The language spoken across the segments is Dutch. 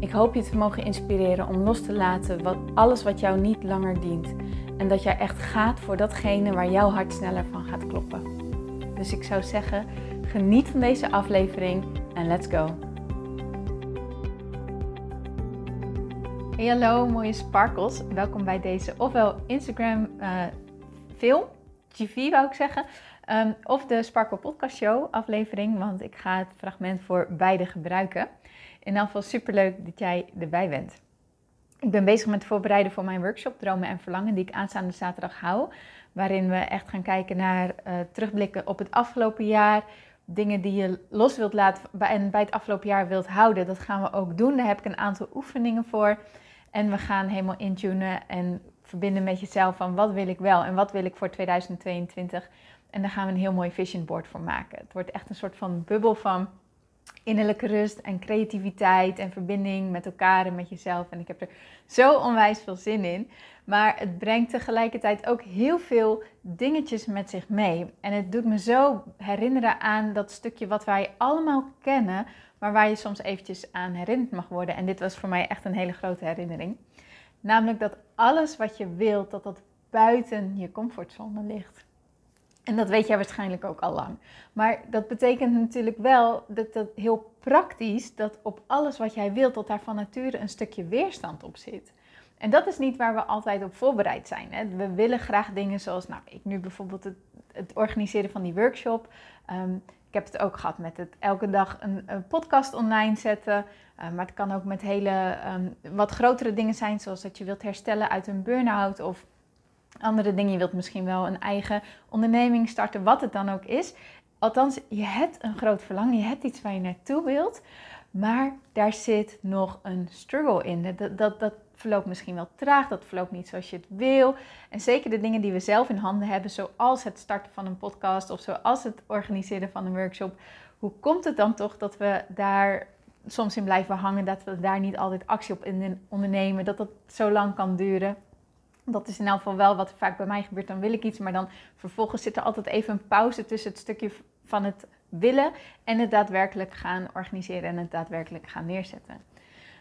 Ik hoop je te mogen inspireren om los te laten wat, alles wat jou niet langer dient. En dat jij echt gaat voor datgene waar jouw hart sneller van gaat kloppen. Dus ik zou zeggen, geniet van deze aflevering en let's go. Hey hallo mooie sparkles. Welkom bij deze ofwel Instagram uh, film, TV wou ik zeggen. Um, of de Sparkle Podcast Show aflevering, want ik ga het fragment voor beide gebruiken. In elk geval superleuk dat jij erbij bent. Ik ben bezig met het voorbereiden voor mijn workshop Dromen en Verlangen, die ik aanstaande zaterdag hou. Waarin we echt gaan kijken naar uh, terugblikken op het afgelopen jaar. Dingen die je los wilt laten en bij het afgelopen jaar wilt houden. Dat gaan we ook doen. Daar heb ik een aantal oefeningen voor. En we gaan helemaal intunen en verbinden met jezelf van wat wil ik wel en wat wil ik voor 2022. En daar gaan we een heel mooi vision board voor maken. Het wordt echt een soort van bubbel van innerlijke rust en creativiteit en verbinding met elkaar en met jezelf. En ik heb er zo onwijs veel zin in. Maar het brengt tegelijkertijd ook heel veel dingetjes met zich mee. En het doet me zo herinneren aan dat stukje wat wij allemaal kennen, maar waar je soms eventjes aan herinnerd mag worden. En dit was voor mij echt een hele grote herinnering. Namelijk dat alles wat je wilt, dat dat buiten je comfortzone ligt. En dat weet jij waarschijnlijk ook al lang. Maar dat betekent natuurlijk wel dat dat heel praktisch, dat op alles wat jij wilt, dat daar van nature een stukje weerstand op zit. En dat is niet waar we altijd op voorbereid zijn. Hè. We willen graag dingen zoals, nou, ik nu bijvoorbeeld het, het organiseren van die workshop. Ehm, ik heb het ook gehad met het elke dag een, een podcast online zetten. Uh, maar het kan ook met hele um, wat grotere dingen zijn, zoals dat je wilt herstellen uit een burn-out of andere dingen. Je wilt misschien wel een eigen onderneming starten, wat het dan ook is. Althans, je hebt een groot verlangen, je hebt iets waar je naartoe wilt, maar daar zit nog een struggle in. Dat, dat, dat verloopt misschien wel traag, dat verloopt niet zoals je het wil. En zeker de dingen die we zelf in handen hebben, zoals het starten van een podcast of zoals het organiseren van een workshop. Hoe komt het dan toch dat we daar soms in blijven hangen, dat we daar niet altijd actie op in ondernemen, dat dat zo lang kan duren? Dat is in elk geval wel wat vaak bij mij gebeurt. Dan wil ik iets, maar dan vervolgens zit er altijd even een pauze tussen het stukje van het willen en het daadwerkelijk gaan organiseren en het daadwerkelijk gaan neerzetten.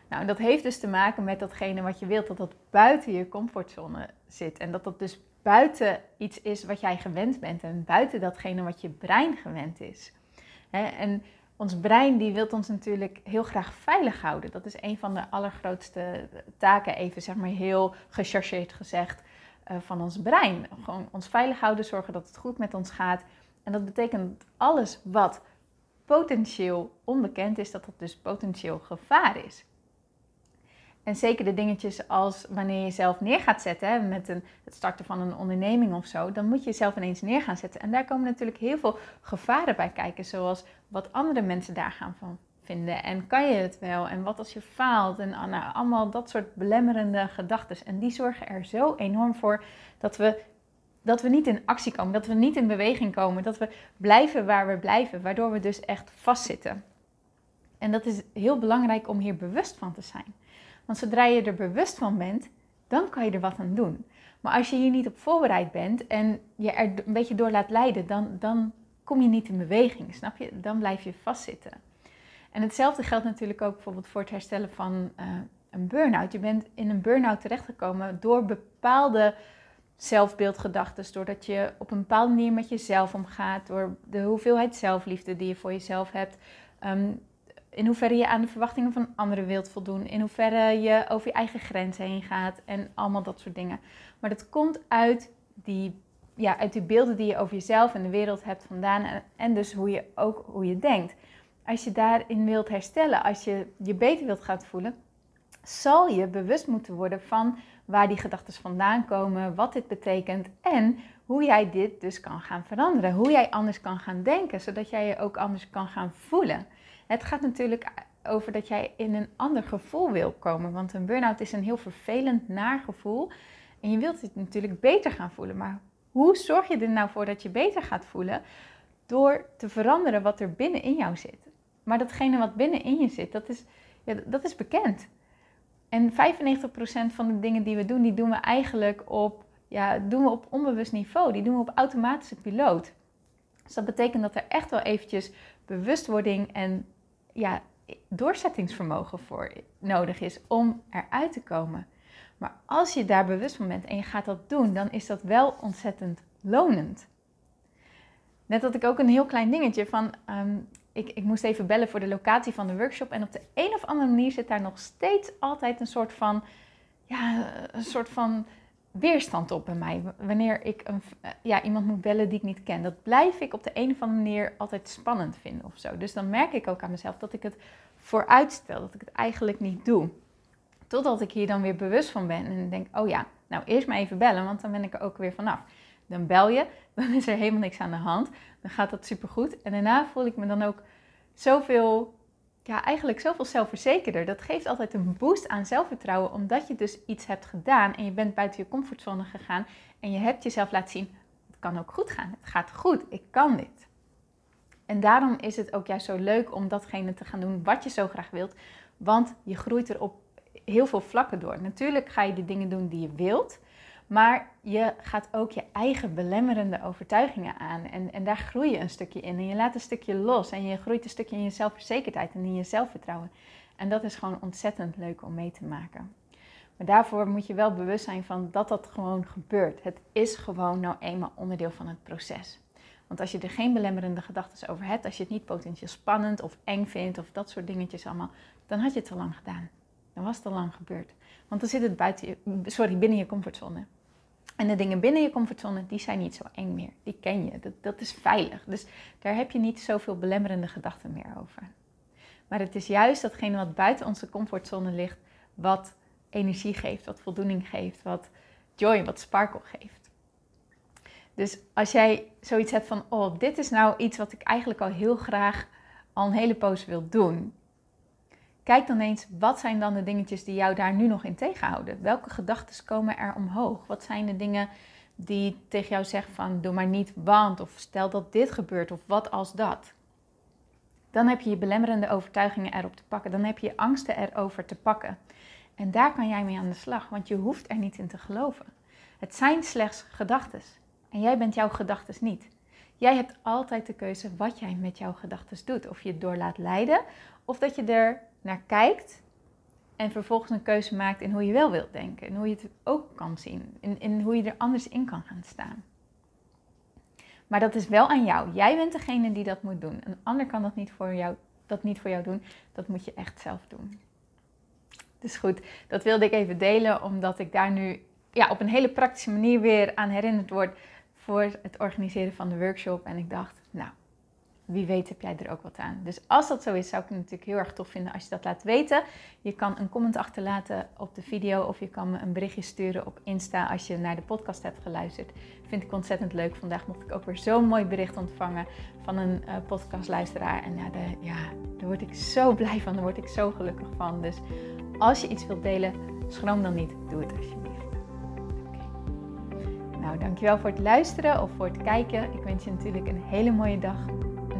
Nou, dat heeft dus te maken met datgene wat je wilt, dat dat buiten je comfortzone zit. En dat dat dus buiten iets is wat jij gewend bent en buiten datgene wat je brein gewend is. En ons brein die wil ons natuurlijk heel graag veilig houden. Dat is een van de allergrootste taken, even zeg maar heel gechargeerd gezegd, uh, van ons brein. Gewoon ons veilig houden, zorgen dat het goed met ons gaat. En dat betekent alles wat potentieel onbekend is, dat dat dus potentieel gevaar is. En zeker de dingetjes als wanneer je jezelf neer gaat zetten hè, met een, het starten van een onderneming of zo, dan moet je jezelf ineens neer gaan zetten. En daar komen natuurlijk heel veel gevaren bij kijken, zoals wat andere mensen daar gaan van vinden. En kan je het wel? En wat als je faalt? En nou, allemaal dat soort belemmerende gedachten. En die zorgen er zo enorm voor dat we, dat we niet in actie komen, dat we niet in beweging komen, dat we blijven waar we blijven, waardoor we dus echt vastzitten. En dat is heel belangrijk om hier bewust van te zijn. Want zodra je er bewust van bent, dan kan je er wat aan doen. Maar als je hier niet op voorbereid bent en je er een beetje door laat leiden, dan, dan kom je niet in beweging, snap je? Dan blijf je vastzitten. En hetzelfde geldt natuurlijk ook bijvoorbeeld voor het herstellen van uh, een burn-out. Je bent in een burn-out terechtgekomen door bepaalde zelfbeeldgedachten, doordat je op een bepaalde manier met jezelf omgaat, door de hoeveelheid zelfliefde die je voor jezelf hebt, um, in hoeverre je aan de verwachtingen van anderen wilt voldoen. In hoeverre je over je eigen grenzen heen gaat. En allemaal dat soort dingen. Maar dat komt uit die, ja, uit die beelden die je over jezelf en de wereld hebt vandaan. En, dus hoe je ook hoe je denkt. Als je daarin wilt herstellen, als je je beter wilt gaan voelen, zal je bewust moeten worden van waar die gedachten vandaan komen, wat dit betekent en hoe jij dit dus kan gaan veranderen. Hoe jij anders kan gaan denken, zodat jij je ook anders kan gaan voelen. Het gaat natuurlijk over dat jij in een ander gevoel wil komen. Want een burn-out is een heel vervelend, naar gevoel. En je wilt het natuurlijk beter gaan voelen. Maar hoe zorg je er nou voor dat je beter gaat voelen? Door te veranderen wat er binnenin jou zit. Maar datgene wat binnenin je zit, dat is, ja, dat is bekend. En 95% van de dingen die we doen, die doen we eigenlijk op, ja, doen we op onbewust niveau. Die doen we op automatische piloot. Dus dat betekent dat er echt wel eventjes bewustwording en ja, doorzettingsvermogen voor nodig is om eruit te komen. Maar als je daar bewust van bent en je gaat dat doen, dan is dat wel ontzettend lonend. Net had ik ook een heel klein dingetje van, ehm, ik, ik moest even bellen voor de locatie van de workshop. En op de een of andere manier zit daar nog steeds altijd een soort van, ja, een soort van weerstand op bij mij. Wanneer ik een, ja, iemand moet bellen die ik niet ken. Dat blijf ik op de een of andere manier altijd spannend vinden of zo. Dus dan merk ik ook aan mezelf dat ik het vooruitstel. Dat ik het eigenlijk niet doe. Totdat ik hier dan weer bewust van ben en denk, oh ja, nou eerst maar even bellen, want dan ben ik er ook weer vanaf. Dan bel je, dan is er helemaal niks aan de hand. Dan gaat dat supergoed. En daarna voel ik me dan ook zoveel, ja, eigenlijk zoveel zelfverzekerder. Dat geeft altijd een boost aan zelfvertrouwen, omdat je dus iets hebt gedaan en je bent buiten je comfortzone gegaan en je hebt jezelf laten zien, het kan ook goed gaan. Het gaat goed, ik kan dit. En daarom is het ook juist zo leuk om datgene te gaan doen wat je zo graag wilt, want je groeit er op heel veel vlakken door. Natuurlijk ga je de dingen doen die je wilt, maar je gaat ook je eigen belemmerende overtuigingen aan. En, en daar groei je een stukje in. En je laat een stukje los. En je groeit een stukje in je zelfverzekerdheid en in je zelfvertrouwen. En dat is gewoon ontzettend leuk om mee te maken. Maar daarvoor moet je wel bewust zijn van dat dat gewoon gebeurt. Het is gewoon nou eenmaal onderdeel van het proces. Want als je er geen belemmerende gedachten over hebt, als je het niet potentieel spannend of eng vindt of dat soort dingetjes allemaal, dan had je het al lang gedaan. Dan was het al lang gebeurd. Want dan zit het buiten je, sorry, binnen je comfortzone. En de dingen binnen je comfortzone, die zijn niet zo eng meer. Die ken je. Dat, dat is veilig. Dus daar heb je niet zoveel belemmerende gedachten meer over. Maar het is juist datgene wat buiten onze comfortzone ligt, wat energie geeft, wat voldoening geeft, wat joy, wat sparkle geeft. Dus als jij zoiets hebt van, oh, dit is nou iets wat ik eigenlijk al heel graag al een hele poos wil doen. Kijk dan eens, wat zijn dan de dingetjes die jou daar nu nog in tegenhouden? Welke gedachten komen er omhoog? Wat zijn de dingen die tegen jou zeggen van doe maar niet, want of stel dat dit gebeurt of wat als dat? Dan heb je je belemmerende overtuigingen erop te pakken. Dan heb je je angsten erover te pakken. En daar kan jij mee aan de slag, want je hoeft er niet in te geloven. Het zijn slechts gedachten. En jij bent jouw gedachten niet. Jij hebt altijd de keuze wat jij met jouw gedachten doet. Of je het door laat leiden, of dat je er naar kijkt en vervolgens een keuze maakt in hoe je wel wilt denken. En hoe je het ook kan zien. En, en hoe je er anders in kan gaan staan. Maar dat is wel aan jou. Jij bent degene die dat moet doen. Een ander kan dat niet voor jou, dat niet voor jou doen. Dat moet je echt zelf doen. Dus goed, dat wilde ik even delen, omdat ik daar nu ja, op een hele praktische manier weer aan herinnerd word voor het organiseren van de workshop. En ik dacht, nou, wie weet heb jij er ook wat aan. Dus als dat zo is, zou ik het natuurlijk heel erg tof vinden als je dat laat weten. Je kan een comment achterlaten op de video of je kan me een berichtje sturen op Insta als je naar de podcast hebt geluisterd. Vind ik ontzettend leuk. Vandaag mocht ik ook weer zo'n mooi bericht ontvangen van een uh, podcastluisteraar. En ja, de, ja, daar word ik zo blij van, daar word ik zo gelukkig van. Dus als je iets wilt delen, schroom dan niet. Doe het alsjeblieft. Nou, dankjewel voor het luisteren of voor het kijken. Ik wens je natuurlijk een hele mooie dag